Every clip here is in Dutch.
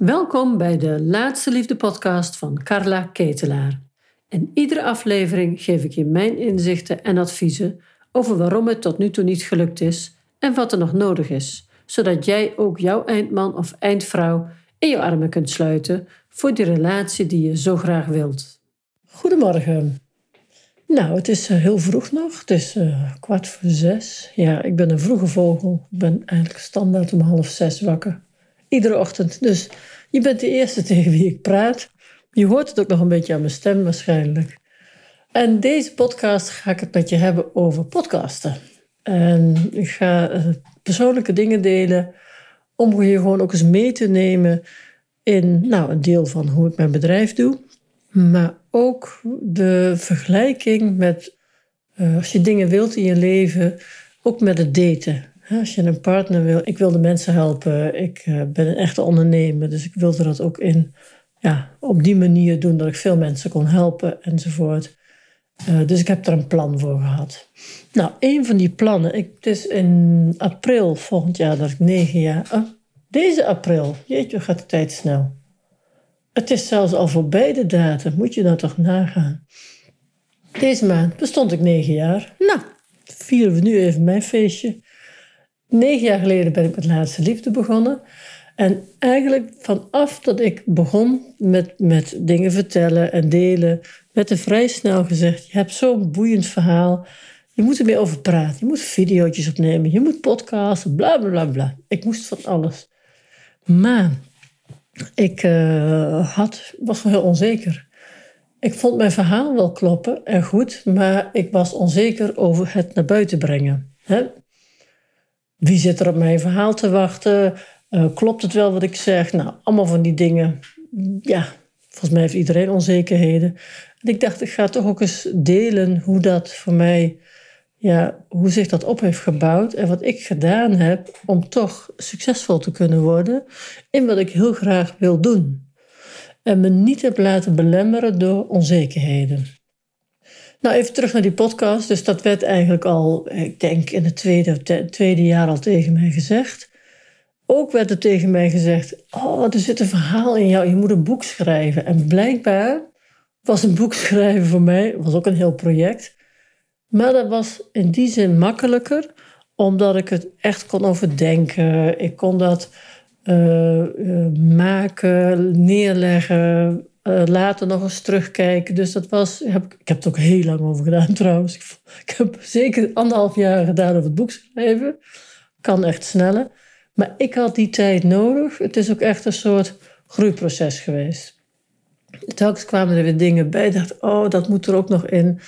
Welkom bij de Laatste Liefde podcast van Carla Ketelaar. In iedere aflevering geef ik je mijn inzichten en adviezen over waarom het tot nu toe niet gelukt is en wat er nog nodig is, zodat jij ook jouw eindman of eindvrouw in je armen kunt sluiten voor die relatie die je zo graag wilt. Goedemorgen. Nou, het is eh, heel vroeg nog. Het is uh, kwart voor zes. Ja, ik ben een vroege vogel. Ik ben eigenlijk standaard om half zes wakker. Iedere ochtend. Dus je bent de eerste tegen wie ik praat. Je hoort het ook nog een beetje aan mijn stem waarschijnlijk. En deze podcast ga ik het met je hebben over podcasten. En ik ga uh, persoonlijke dingen delen om je gewoon ook eens mee te nemen in nou, een deel van hoe ik mijn bedrijf doe. Maar ook de vergelijking met uh, als je dingen wilt in je leven, ook met het daten. Als je een partner wil, ik wil de mensen helpen, ik uh, ben een echte ondernemer, dus ik wilde dat ook in, ja, op die manier doen dat ik veel mensen kon helpen enzovoort. Uh, dus ik heb er een plan voor gehad. Nou, een van die plannen, ik, het is in april volgend jaar dat ik negen jaar. Oh, deze april, jeetje, gaat de tijd snel. Het is zelfs al voorbij de datum, moet je nou toch nagaan. Deze maand bestond ik negen jaar. Nou, vieren we nu even mijn feestje. Negen jaar geleden ben ik met Laatste Liefde begonnen. En eigenlijk vanaf dat ik begon met, met dingen vertellen en delen, werd er vrij snel gezegd: Je hebt zo'n boeiend verhaal. Je moet er meer over praten. Je moet video's opnemen. Je moet podcasten. Bla bla bla. Ik moest van alles. Maar ik uh, had, was wel heel onzeker. Ik vond mijn verhaal wel kloppen en goed, maar ik was onzeker over het naar buiten brengen. Hè? Wie zit er op mijn verhaal te wachten? Uh, klopt het wel wat ik zeg? Nou, allemaal van die dingen. Ja, volgens mij heeft iedereen onzekerheden. En ik dacht, ik ga toch ook eens delen hoe dat voor mij ja, hoe zich dat op heeft gebouwd en wat ik gedaan heb om toch succesvol te kunnen worden in wat ik heel graag wil doen. En me niet heb laten belemmeren door onzekerheden. Nou, even terug naar die podcast. Dus dat werd eigenlijk al, ik denk in het tweede, tweede jaar al tegen mij gezegd. Ook werd er tegen mij gezegd: Oh, er zit een verhaal in jou, je moet een boek schrijven. En blijkbaar was een boek schrijven voor mij, was ook een heel project maar dat was in die zin makkelijker, omdat ik het echt kon overdenken. Ik kon dat uh, maken, neerleggen, uh, later nog eens terugkijken. Dus dat was, heb, ik heb het ook heel lang over gedaan trouwens. Ik, ik heb zeker anderhalf jaar gedaan over het boek schrijven. Kan echt sneller. Maar ik had die tijd nodig. Het is ook echt een soort groeiproces geweest. Telkens kwamen er weer dingen bij. Ik dacht, oh, dat moet er ook nog in.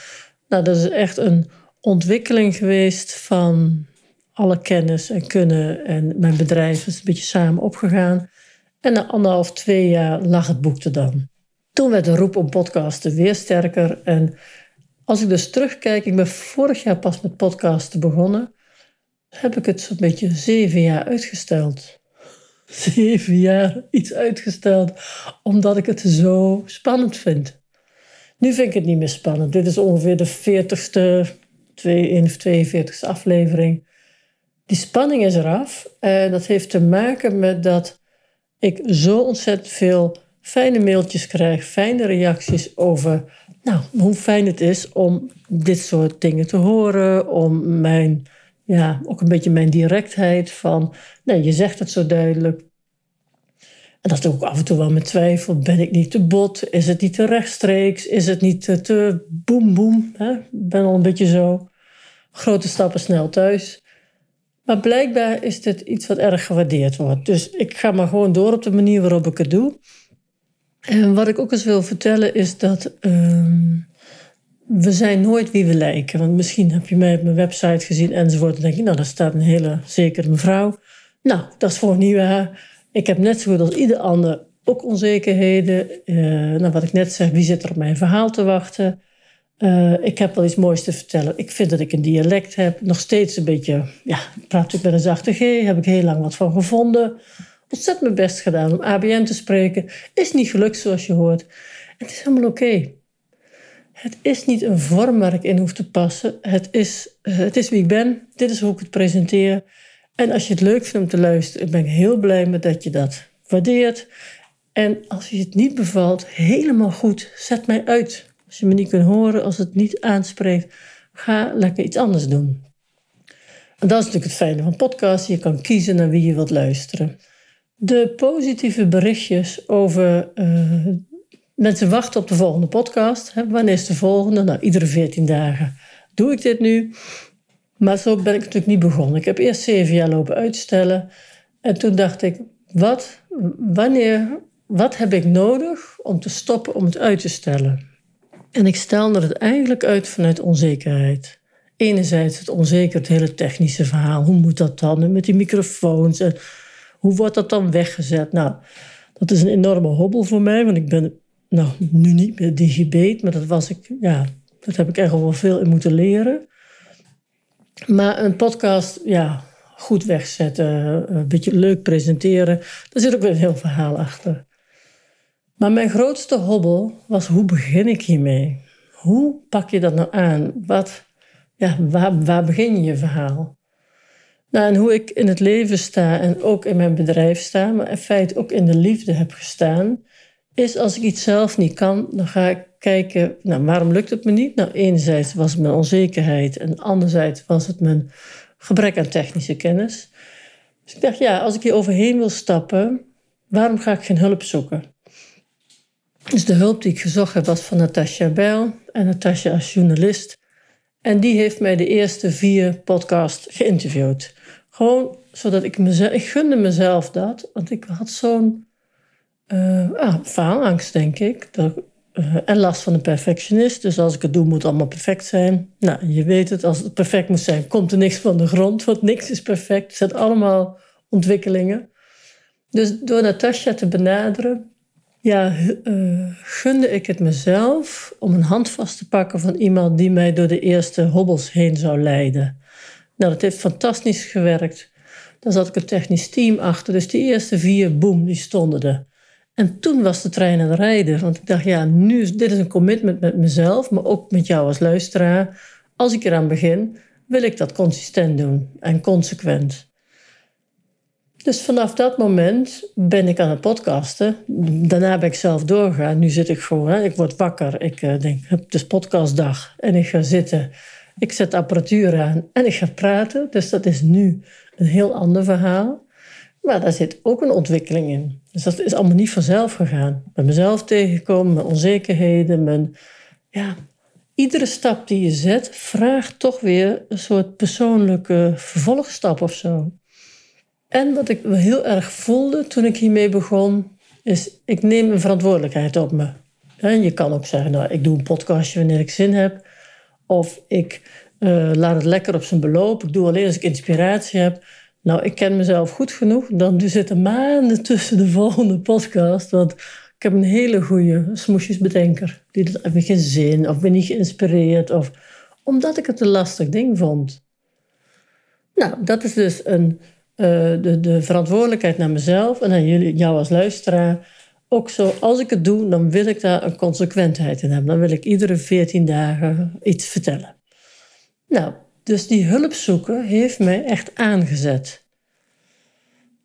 Nou, dat is echt een ontwikkeling geweest van alle kennis en kunnen. En mijn bedrijf is een beetje samen opgegaan. En na anderhalf, twee jaar lag het boek er dan. Toen werd de roep om podcasten weer sterker. En als ik dus terugkijk, ik ben vorig jaar pas met podcasten begonnen. Heb ik het zo'n beetje zeven jaar uitgesteld. Zeven jaar iets uitgesteld, omdat ik het zo spannend vind. Nu vind ik het niet meer spannend. Dit is ongeveer de 40ste, 42ste aflevering. Die spanning is eraf. En dat heeft te maken met dat ik zo ontzettend veel fijne mailtjes krijg, fijne reacties over nou, hoe fijn het is om dit soort dingen te horen, om mijn, ja, ook een beetje mijn directheid van, nee, je zegt het zo duidelijk, en dat ook af en toe wel met twijfel. Ben ik niet te bot? Is het niet te rechtstreeks? Is het niet te, te boem boem? Ik ben al een beetje zo. Grote stappen snel thuis. Maar blijkbaar is dit iets wat erg gewaardeerd wordt. Dus ik ga maar gewoon door op de manier waarop ik het doe. En wat ik ook eens wil vertellen is dat uh, we zijn nooit wie we lijken. Want misschien heb je mij op mijn website gezien enzovoort. Dan denk je, nou, daar staat een hele zekere mevrouw. Nou, dat is gewoon niet waar. Ik heb net zo goed als ieder ander ook onzekerheden. Uh, nou, wat ik net zeg, wie zit er op mijn verhaal te wachten? Uh, ik heb wel iets moois te vertellen. Ik vind dat ik een dialect heb. Nog steeds een beetje, ja, praat ik met een zachte G. Heb ik heel lang wat van gevonden. Ontzettend mijn best gedaan om ABN te spreken. Is niet gelukt zoals je hoort. Het is helemaal oké. Het is niet een vorm waar ik in hoef te passen. Het is, het is wie ik ben. Dit is hoe ik het presenteer. En als je het leuk vindt om te luisteren, ben ik heel blij met dat je dat waardeert. En als je het niet bevalt, helemaal goed, zet mij uit. Als je me niet kunt horen, als het niet aanspreekt, ga lekker iets anders doen. En dat is natuurlijk het fijne van podcasts. Je kan kiezen naar wie je wilt luisteren. De positieve berichtjes over uh, mensen wachten op de volgende podcast. Wanneer is de volgende? Nou, iedere 14 dagen doe ik dit nu. Maar zo ben ik natuurlijk niet begonnen. Ik heb eerst zeven jaar lopen uitstellen. En toen dacht ik, wat, wanneer, wat heb ik nodig om te stoppen om het uit te stellen? En ik stelde het eigenlijk uit vanuit onzekerheid. Enerzijds het onzeker, het hele technische verhaal. Hoe moet dat dan? met die microfoons. En hoe wordt dat dan weggezet? Nou, dat is een enorme hobbel voor mij. Want ik ben nou, nu niet meer digibet. Maar dat was ik, ja, dat heb ik echt wel veel in moeten leren. Maar een podcast, ja, goed wegzetten. Een beetje leuk presenteren. Daar zit ook weer een heel verhaal achter. Maar mijn grootste hobbel was hoe begin ik hiermee? Hoe pak je dat nou aan? Wat, ja, waar, waar begin je je verhaal? Nou, en hoe ik in het leven sta en ook in mijn bedrijf sta, maar in feite ook in de liefde heb gestaan, is als ik iets zelf niet kan, dan ga ik kijken, nou, waarom lukt het me niet? Nou, enerzijds was het mijn onzekerheid en anderzijds was het mijn gebrek aan technische kennis. Dus ik dacht, ja, als ik hier overheen wil stappen, waarom ga ik geen hulp zoeken? Dus de hulp die ik gezocht heb was van Natasja Bijl. En Natasja als journalist. En die heeft mij de eerste vier podcasts geïnterviewd. Gewoon zodat ik mezelf... Ik gunde mezelf dat. Want ik had zo'n uh, faalangst, denk ik. Dat, uh, en last van een perfectionist. Dus als ik het doe, moet het allemaal perfect zijn. Nou, je weet het. Als het perfect moet zijn, komt er niks van de grond. Want niks is perfect. Het zijn allemaal ontwikkelingen. Dus door Natasja te benaderen ja, uh, gunde ik het mezelf om een hand vast te pakken van iemand die mij door de eerste hobbels heen zou leiden. Nou, dat heeft fantastisch gewerkt. Daar zat ik een technisch team achter. Dus die eerste vier, boem, die stonden er. En toen was de trein aan het rijden. Want ik dacht, ja, nu is dit is een commitment met mezelf, maar ook met jou als luisteraar. Als ik eraan begin, wil ik dat consistent doen en consequent. Dus vanaf dat moment ben ik aan het podcasten. Daarna ben ik zelf doorgaan. Nu zit ik gewoon, hè, ik word wakker. Ik uh, denk, het is podcastdag. En ik ga zitten. Ik zet apparatuur aan en ik ga praten. Dus dat is nu een heel ander verhaal. Maar daar zit ook een ontwikkeling in. Dus dat is allemaal niet vanzelf gegaan. Met mezelf tegengekomen, mijn onzekerheden, mijn... Ja, iedere stap die je zet vraagt toch weer een soort persoonlijke vervolgstap of zo. En wat ik heel erg voelde toen ik hiermee begon, is ik neem een verantwoordelijkheid op me. En je kan ook zeggen, nou, ik doe een podcastje wanneer ik zin heb. Of ik uh, laat het lekker op zijn beloop. Ik doe alleen als ik inspiratie heb. Nou, ik ken mezelf goed genoeg. Dan zitten maanden tussen de volgende podcast. Want ik heb een hele goede smoesjesbedenker. Die dat even geen zin of ben niet geïnspireerd. Of omdat ik het een lastig ding vond. Nou, dat is dus een eh, de, de verantwoordelijkheid naar mezelf en aan jullie, jou als luisteraar. Ook zo, als ik het doe, dan wil ik daar een consequentheid in hebben. Dan wil ik iedere 14 dagen iets vertellen. Nou, dus die hulp zoeken heeft mij echt aangezet.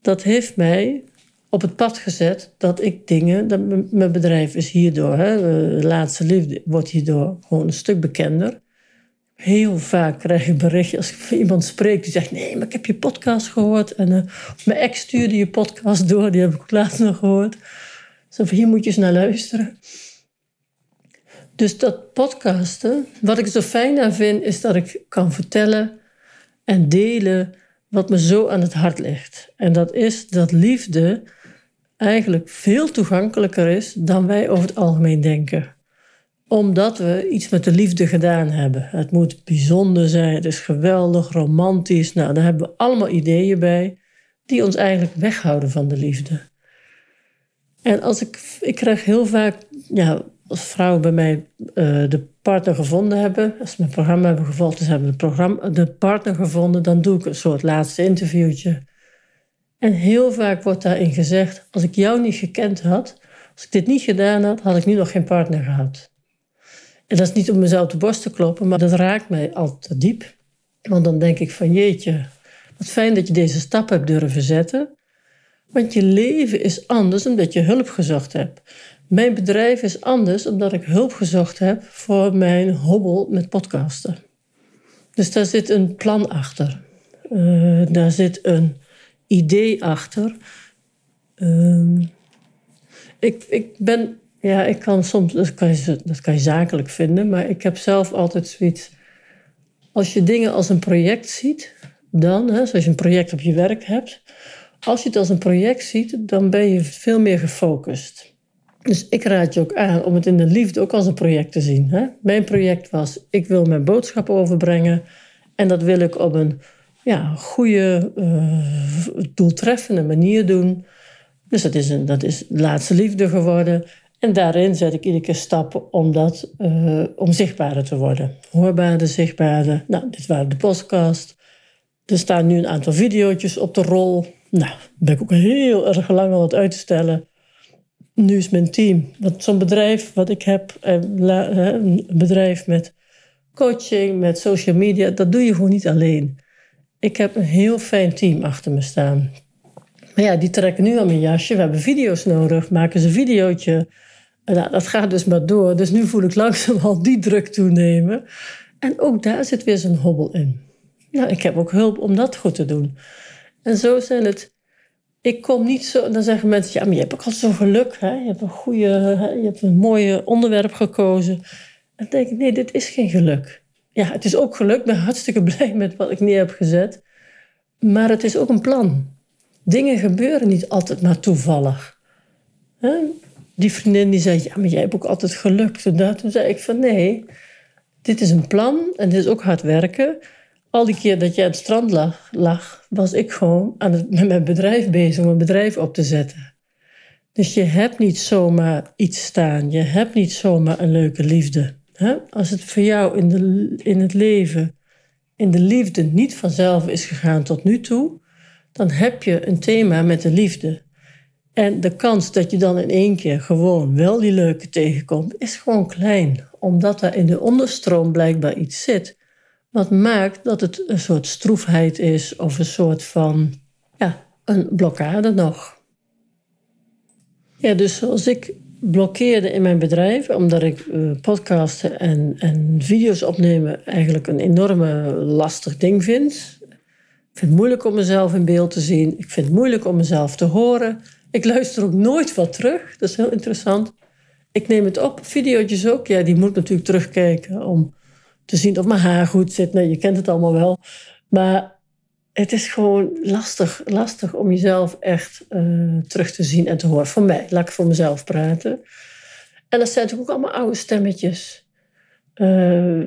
Dat heeft mij op het pad gezet dat ik dingen, dat mijn bedrijf is hierdoor, hè, laatste liefde wordt hierdoor gewoon een stuk bekender. Heel vaak krijg ik berichtjes als ik iemand spreek die zegt: Nee, maar ik heb je podcast gehoord. En uh, mijn ex stuurde je podcast door, die heb ik laatst nog gehoord. Zo van hier moet je eens naar luisteren. Dus dat podcasten, wat ik zo fijn aan vind, is dat ik kan vertellen en delen wat me zo aan het hart ligt. En dat is dat liefde eigenlijk veel toegankelijker is dan wij over het algemeen denken omdat we iets met de liefde gedaan hebben. Het moet bijzonder zijn, het is geweldig, romantisch. Nou, daar hebben we allemaal ideeën bij die ons eigenlijk weghouden van de liefde. En als ik, ik krijg heel vaak, ja, als vrouwen bij mij uh, de partner gevonden hebben, als ze mijn programma hebben gevolgd, dus hebben de, programma, de partner gevonden, dan doe ik een soort laatste interviewtje. En heel vaak wordt daarin gezegd: als ik jou niet gekend had, als ik dit niet gedaan had, had ik nu nog geen partner gehad. En dat is niet om mezelf de borst te kloppen, maar dat raakt mij altijd diep. Want dan denk ik van jeetje, wat fijn dat je deze stap hebt durven zetten. Want je leven is anders omdat je hulp gezocht hebt. Mijn bedrijf is anders omdat ik hulp gezocht heb voor mijn hobbel met podcasten. Dus daar zit een plan achter. Uh, daar zit een idee achter. Uh, ik, ik ben, ja, ik kan soms, dat kan, je, dat kan je zakelijk vinden, maar ik heb zelf altijd zoiets. Als je dingen als een project ziet, dan, hè, zoals je een project op je werk hebt, als je het als een project ziet, dan ben je veel meer gefocust. Dus ik raad je ook aan om het in de liefde ook als een project te zien. Hè? Mijn project was, ik wil mijn boodschap overbrengen. En dat wil ik op een ja, goede, uh, doeltreffende manier doen. Dus dat is, een, dat is laatste liefde geworden. En daarin zet ik iedere keer stappen om, dat, uh, om zichtbaarder te worden. Hoorbaarder, zichtbaarder. Nou, dit waren de podcast. Er staan nu een aantal video's op de rol. Nou, ben ik ook heel erg lang al wat uit te stellen. Nu is mijn team, wat zo'n bedrijf wat ik heb, eh, een bedrijf met coaching, met social media, dat doe je gewoon niet alleen. Ik heb een heel fijn team achter me staan. Ja, die trekken nu aan mijn jasje. We hebben video's nodig, maken ze een videootje. Nou, dat gaat dus maar door. Dus nu voel ik langzaam al die druk toenemen. En ook daar zit weer zo'n hobbel in. Nou, ik heb ook hulp om dat goed te doen. En zo zijn het. Ik kom niet zo. Dan zeggen mensen: ja, maar je hebt ook al zo'n geluk. Hè? Je hebt een goede, je hebt een mooie onderwerp gekozen. En dan denk ik: nee, dit is geen geluk. Ja, het is ook geluk. Ik ben hartstikke blij met wat ik neer heb gezet. Maar het is ook een plan. Dingen gebeuren niet altijd maar toevallig. Die vriendin die zei: ja, maar jij hebt ook altijd geluk. Toen zei ik: van nee, dit is een plan en dit is ook hard werken al die keer dat jij aan het strand lag, lag was ik gewoon aan het, met mijn bedrijf bezig om een bedrijf op te zetten. Dus je hebt niet zomaar iets staan. Je hebt niet zomaar een leuke liefde. Als het voor jou in, de, in het leven, in de liefde niet vanzelf is gegaan tot nu toe, dan heb je een thema met de liefde. En de kans dat je dan in één keer gewoon wel die leuke tegenkomt, is gewoon klein. Omdat er in de onderstroom blijkbaar iets zit wat maakt dat het een soort stroefheid is of een soort van ja, een blokkade nog. Ja, dus zoals ik blokkeerde in mijn bedrijf, omdat ik uh, podcasten en, en video's opnemen eigenlijk een enorme lastig ding vind. Ik vind het moeilijk om mezelf in beeld te zien. Ik vind het moeilijk om mezelf te horen. Ik luister ook nooit wat terug. Dat is heel interessant. Ik neem het op, video's ook. Ja, die moet natuurlijk terugkijken om te zien of mijn haar goed zit. Nee, je kent het allemaal wel. Maar het is gewoon lastig, lastig om jezelf echt uh, terug te zien en te horen. Voor mij, laat ik voor mezelf praten. En dat zijn natuurlijk ook allemaal oude stemmetjes. Uh,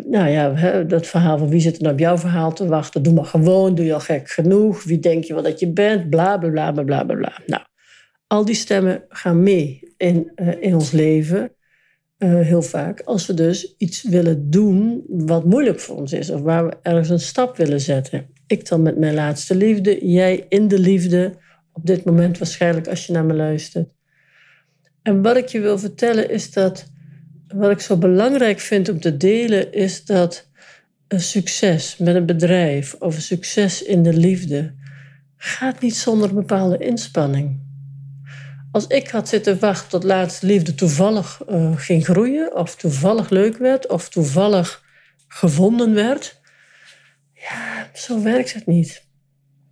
nou ja, dat verhaal van wie zit er nou op jouw verhaal te wachten? Doe maar gewoon, doe je al gek genoeg. Wie denk je wel dat je bent? Bla, bla, bla, bla, bla. Nou, al die stemmen gaan mee in, uh, in ons leven. Uh, heel vaak. Als we dus iets willen doen wat moeilijk voor ons is, of waar we ergens een stap willen zetten. Ik dan met mijn laatste liefde, jij in de liefde, op dit moment waarschijnlijk als je naar me luistert. En wat ik je wil vertellen is dat, wat ik zo belangrijk vind om te delen, is dat een succes met een bedrijf of een succes in de liefde gaat niet zonder een bepaalde inspanning. Als ik had zitten wachten tot laatste liefde toevallig uh, ging groeien, of toevallig leuk werd, of toevallig gevonden werd, ja, zo werkt het niet.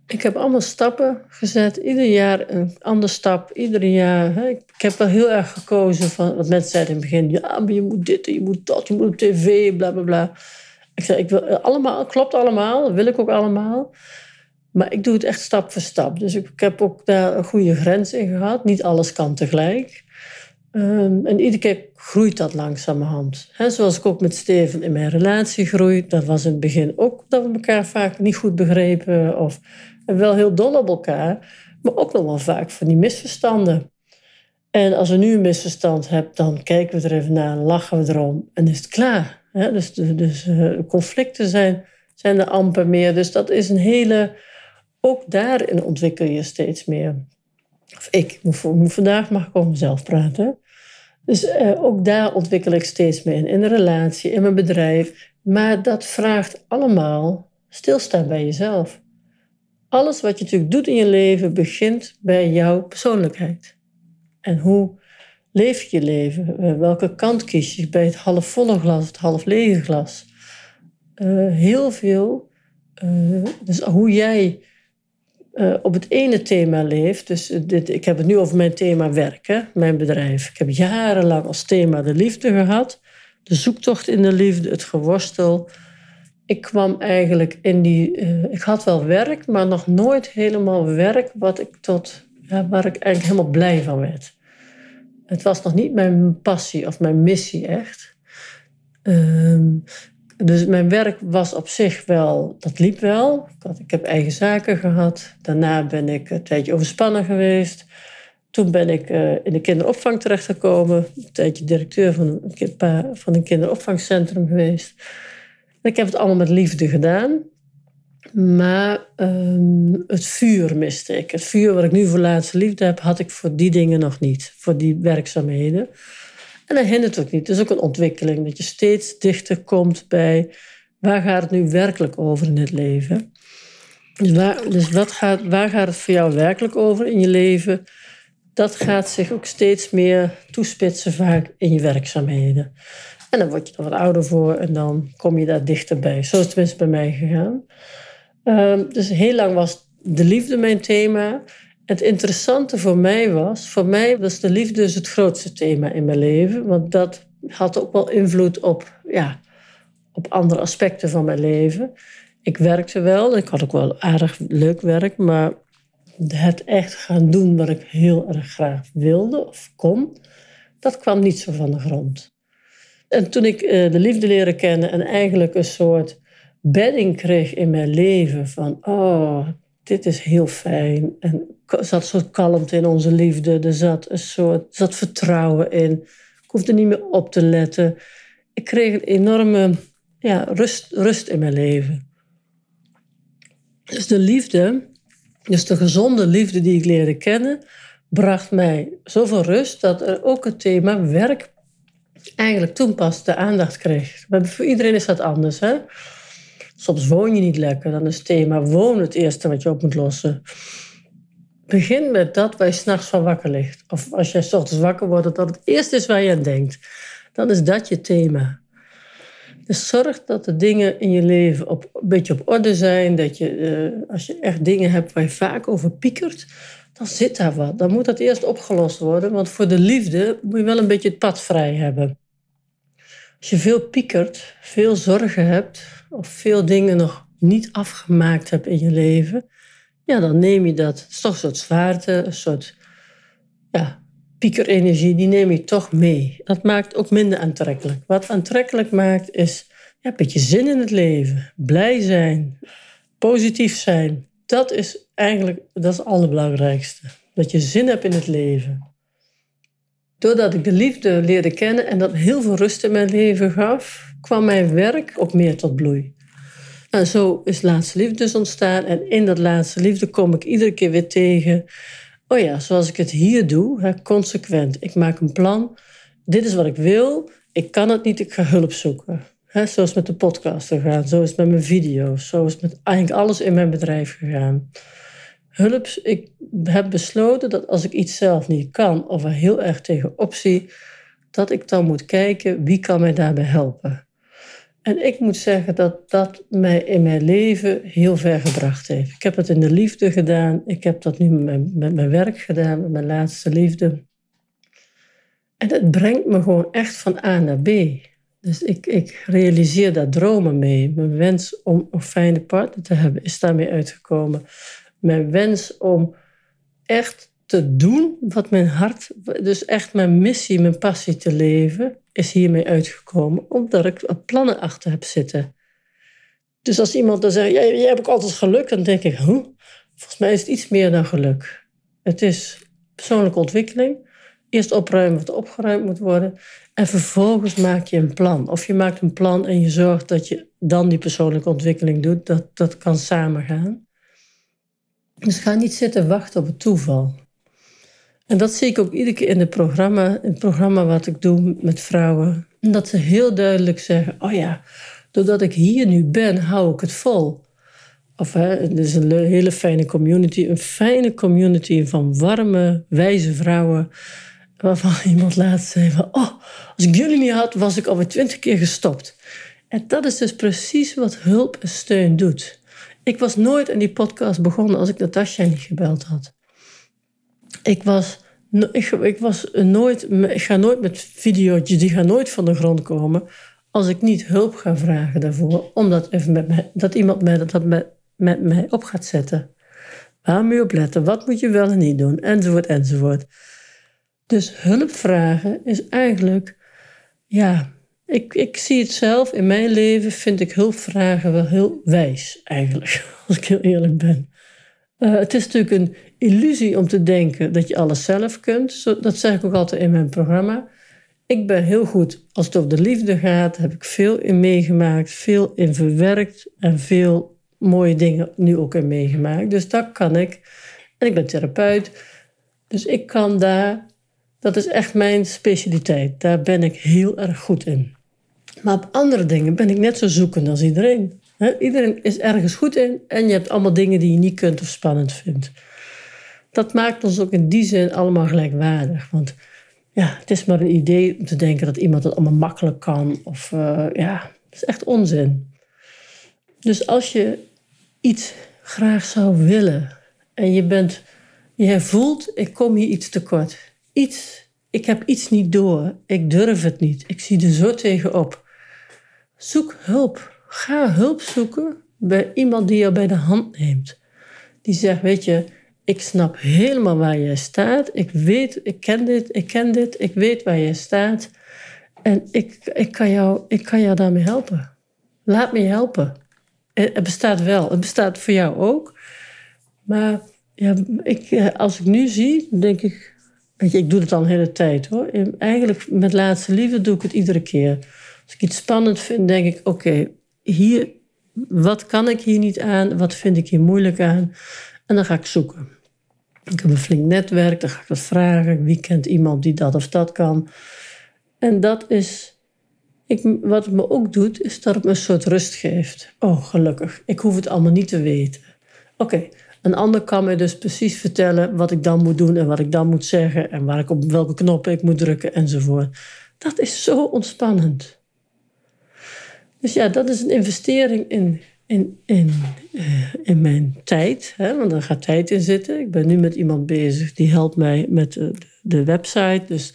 Ik heb allemaal stappen gezet, ieder jaar een andere stap, ieder jaar. Hè. Ik heb wel heel erg gekozen van wat mensen zeiden in het begin: ja, maar je moet dit, je moet dat, je moet op tv, bla bla bla. Ik zei: ik wil allemaal, klopt allemaal, dat wil ik ook allemaal. Maar ik doe het echt stap voor stap. Dus ik, heb ook daar een goede grens in gehad. Niet alles kan tegelijk. Um, en iedere keer groeit dat langzamerhand. He, zoals ik ook met Steven in mijn relatie groei. Dat was in het begin ook dat we elkaar vaak niet goed begrepen. Of wel heel dol op elkaar. Maar ook nog wel vaak van die misverstanden. En als we nu een misverstand hebben, dan kijken we er even naar, lachen we erom en is het klaar. dus dus uh, conflicten zijn, zijn er amper meer. Dus dat is een hele ook daarin ontwikkel je steeds meer. Of ik, vandaag mag ik over mezelf praten. Dus eh, ook daar ontwikkel ik steeds meer in. In de relatie, in mijn bedrijf. Maar dat vraagt allemaal stilstaan bij jezelf. Alles wat je natuurlijk doet in je leven begint bij jouw persoonlijkheid. En hoe leef je je leven? Eh, welke kant kies je bij het halfvolle glas, het half lege glas? Uh, heel veel. Uh, dus hoe jij op het ene thema leeft. Dus dit, ik heb het nu over mijn thema werken, mijn bedrijf. Ik heb jarenlang als thema de liefde gehad. De zoektocht in de liefde, het geworstel ik kwam eigenlijk in die. Uh, ik had wel werk, maar nog nooit helemaal werk wat ik tot, ja, waar ik eigenlijk helemaal blij van werd. Het was nog niet mijn passie of mijn missie echt. Uh, dus mijn werk was op zich wel, dat liep wel. Ik, had, ik heb eigen zaken gehad. Daarna ben ik een tijdje overspannen geweest. Toen ben ik uh, in de kinderopvang terechtgekomen. Een tijdje directeur van een, van een kinderopvangcentrum geweest. Ik heb het allemaal met liefde gedaan. Maar um, het vuur miste ik. Het vuur wat ik nu voor laatste liefde heb, had ik voor die dingen nog niet. Voor die werkzaamheden. En dat hindert ook niet. Het is ook een ontwikkeling. Dat je steeds dichter komt bij waar gaat het nu werkelijk over in het leven. Dus, waar, dus wat gaat, waar gaat het voor jou werkelijk over in je leven? Dat gaat zich ook steeds meer toespitsen vaak in je werkzaamheden. En dan word je er wat ouder voor en dan kom je daar dichterbij. Zo is het tenminste bij mij gegaan. Um, dus heel lang was de liefde mijn thema. Het interessante voor mij was, voor mij was de liefde dus het grootste thema in mijn leven. Want dat had ook wel invloed op, ja, op andere aspecten van mijn leven. Ik werkte wel, ik had ook wel aardig leuk werk, maar het echt gaan doen wat ik heel erg graag wilde of kon, dat kwam niet zo van de grond. En toen ik uh, de liefde leren kennen en eigenlijk een soort bedding kreeg in mijn leven van, oh, dit is heel fijn. En er zat een soort kalmte in onze liefde, er zat een soort zat vertrouwen in. Ik hoefde niet meer op te letten. Ik kreeg een enorme ja, rust, rust in mijn leven. Dus de liefde, dus de gezonde liefde die ik leerde kennen, bracht mij zoveel rust dat er ook het thema werk eigenlijk toen pas de aandacht kreeg. Voor iedereen is dat anders. Hè? Soms woon je niet lekker, dan is het thema woon het eerste wat je op moet lossen. Begin met dat waar je s'nachts van wakker ligt. Of als je s ochtends wakker wordt, dat het eerste is waar je aan denkt. Dan is dat je thema. Dus zorg dat de dingen in je leven op, een beetje op orde zijn. Dat je, uh, als je echt dingen hebt waar je vaak over piekert, dan zit daar wat. Dan moet dat eerst opgelost worden. Want voor de liefde moet je wel een beetje het pad vrij hebben. Als je veel piekert, veel zorgen hebt, of veel dingen nog niet afgemaakt hebt in je leven, ja, dan neem je dat. Het is toch een soort zwaarte, een soort ja, piekerenergie, die neem je toch mee. Dat maakt ook minder aantrekkelijk. Wat aantrekkelijk maakt, is ja, een beetje zin in het leven, blij zijn, positief zijn. Dat is eigenlijk dat is het allerbelangrijkste. Dat je zin hebt in het leven. Doordat ik de liefde leerde kennen en dat heel veel rust in mijn leven gaf, kwam mijn werk ook meer tot bloei. En zo is Laatste Liefde dus ontstaan. En in dat Laatste Liefde kom ik iedere keer weer tegen. Oh ja, zoals ik het hier doe, hè, consequent. Ik maak een plan. Dit is wat ik wil. Ik kan het niet, ik ga hulp zoeken. Hè, zo is het met de podcast gegaan. Zo is het met mijn video's. Zo is met eigenlijk alles in mijn bedrijf gegaan hulp. Ik heb besloten dat als ik iets zelf niet kan of er heel erg tegenop zie, dat ik dan moet kijken wie kan mij daarbij helpen. En ik moet zeggen dat dat mij in mijn leven heel ver gebracht heeft. Ik heb het in de liefde gedaan. Ik heb dat nu met mijn, met mijn werk gedaan, met mijn laatste liefde. En het brengt me gewoon echt van A naar B. Dus ik, ik realiseer daar dromen mee. Mijn wens om een fijne partner te hebben is daarmee uitgekomen mijn wens om echt te doen wat mijn hart, dus echt mijn missie, mijn passie te leven, is hiermee uitgekomen, omdat ik plannen achter heb zitten. Dus als iemand dan zegt, jij, jij hebt ook altijd geluk, dan denk ik, huh? volgens mij is het iets meer dan geluk. Het is persoonlijke ontwikkeling. Eerst opruimen wat opgeruimd moet worden. En vervolgens maak je een plan. Of je maakt een plan en je zorgt dat je dan die persoonlijke ontwikkeling doet. Dat, dat kan samengaan. Dus ga niet zitten wachten op het toeval. En dat zie ik ook iedere keer in het programma, in programma wat ik doe met vrouwen. Dat ze heel duidelijk zeggen: Oh ja, doordat ik hier nu ben, hou ik het vol. Of hè, het is een hele fijne community. Een fijne community van warme, wijze vrouwen. Waarvan iemand laatst zei van... Oh, als ik jullie niet had, was ik alweer twintig keer gestopt. En dat is dus precies wat hulp en steun doet. Ik was nooit aan die podcast begonnen als ik Natasja niet gebeld had. Ik was, ik, was nooit, ik ga nooit met video's, die gaan nooit van de grond komen als ik niet hulp ga vragen daarvoor, omdat even met dat iemand mij dat met, met mij op gaat zetten. Waar moet je op letten? Wat moet je wel en niet doen? Enzovoort, enzovoort. Dus hulp vragen is eigenlijk, ja, ik, ik zie het zelf in mijn leven, vind ik hulp vragen wel heel wijs, eigenlijk, als ik heel eerlijk ben. Uh, het is natuurlijk een illusie om te denken dat je alles zelf kunt. Dat zeg ik ook altijd in mijn programma. Ik ben heel goed als het over de liefde gaat. Heb ik veel in meegemaakt, veel in verwerkt en veel mooie dingen nu ook in meegemaakt. Dus dat kan ik. En ik ben therapeut. Dus ik kan daar, dat is echt mijn specialiteit. Daar ben ik heel erg goed in. Maar op andere dingen ben ik net zo zoekend als iedereen. iedereen is ergens goed in en je hebt allemaal dingen die je niet kunt of spannend vindt. Dat maakt ons ook in die zin allemaal gelijkwaardig. Want ja, het is maar een idee om te denken dat iemand het allemaal makkelijk kan. Of uh, ja, is echt onzin. Dus als je iets graag zou willen en je bent, je voelt, ik kom hier iets tekort. Iets, ik heb iets niet door. Ik durf het niet. Ik zie er zo tegenop. Zoek hulp. Ga hulp zoeken bij iemand die jou bij de hand neemt. Die zegt, weet je, ik snap helemaal waar jij staat. Ik weet, ik ken dit, ik ken dit, ik weet waar jij staat. En ik, ik, kan, jou, ik kan jou daarmee helpen. Laat me helpen. Het bestaat wel. Het bestaat voor jou ook. Maar ja, ik, eh, als ik nu zie, denk ik... Weet je, ik doe het al een hele tijd hoor. Eigenlijk met laatste liefde doe ik het iedere keer. Als ik iets spannend vind, denk ik... Oké, hier, wat kan ik hier niet aan? Wat vind ik hier moeilijk aan? En dan ga ik zoeken. Ik heb een flink netwerk, dan ga ik dat vragen. Wie kent iemand die dat of dat kan? En dat is, ik, wat het me ook doet, is dat het me een soort rust geeft. Oh, gelukkig. Ik hoef het allemaal niet te weten. Oké, een ander kan me dus precies vertellen wat ik dan moet doen en wat ik dan moet zeggen en waar ik op welke knoppen ik moet drukken enzovoort. Dat is zo ontspannend. Dus ja, dat is een investering in in, in, uh, in mijn tijd, hè, want daar gaat tijd in zitten. Ik ben nu met iemand bezig die helpt mij met de, de website, dus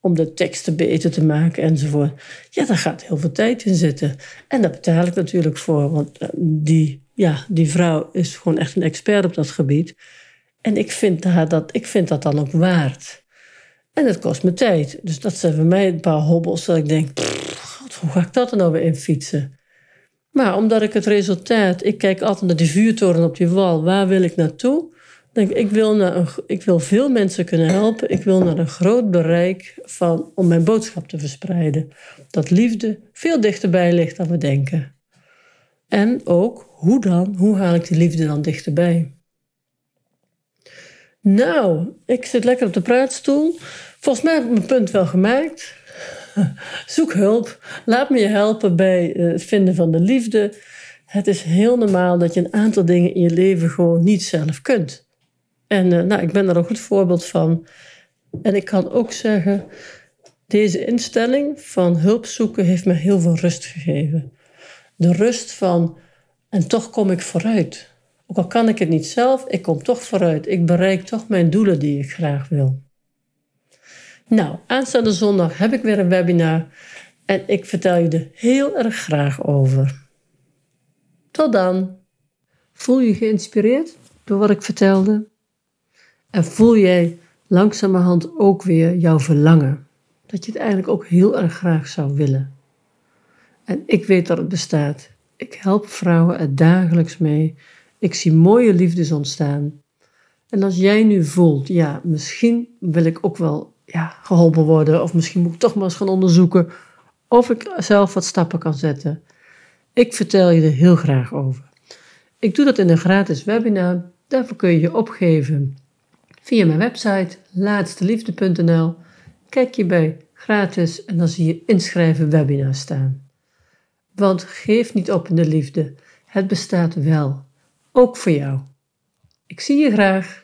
om de teksten beter te maken enzovoort. Ja, daar gaat heel veel tijd in zitten. En daar betaal ik natuurlijk voor, want eh, die, ja, die vrouw is gewoon echt een expert op dat gebied. En ik vind, haar dat, ik vind dat dan ook waard. En het kost me tijd. Dus dat zijn voor mij een paar hobbels dat ik denk, God, hoe ga ik dat er nou weer in fietsen? Maar omdat ik het resultaat, ik kijk altijd naar die vuurtoren op die wal, waar wil ik naartoe? Denk, ik, wil naar een, ik wil veel mensen kunnen helpen. Ik wil naar een groot bereik van, om mijn boodschap te verspreiden. Dat liefde veel dichterbij ligt dan we denken. En ook, hoe dan? Hoe haal ik die liefde dan dichterbij? Nou, ik zit lekker op de praatstoel. Volgens mij heb ik mijn punt wel gemaakt. Zoek hulp. Laat me je helpen bij eh, het vinden van de liefde. Het is heel normaal dat je een aantal dingen in je leven gewoon niet zelf kunt. En uh, nou, ik ben daar een goed voorbeeld van. En ik kan ook zeggen, deze instelling van hulp zoeken heeft me heel veel rust gegeven. De rust van, en toch kom ik vooruit. Ook al kan ik het niet zelf, ik kom toch vooruit. Ik bereik toch mijn doelen die ik graag wil. Nou, aanstaande zondag heb ik weer een webinar en ik vertel je er heel erg graag over. Tot dan. Voel je geïnspireerd door wat ik vertelde? En voel jij langzamerhand ook weer jouw verlangen? Dat je het eigenlijk ook heel erg graag zou willen. En ik weet dat het bestaat. Ik help vrouwen er dagelijks mee. Ik zie mooie liefdes ontstaan. En als jij nu voelt, ja, misschien wil ik ook wel ja, geholpen worden. Of misschien moet ik toch maar eens gaan onderzoeken of ik zelf wat stappen kan zetten. Ik vertel je er heel graag over. Ik doe dat in een gratis webinar. Daarvoor kun je je opgeven via mijn website laatsteliefde.nl. Kijk je bij gratis en dan zie je inschrijven webinar staan. Want geef niet op in de liefde. Het bestaat wel. Ook voor jou. Ik zie je graag.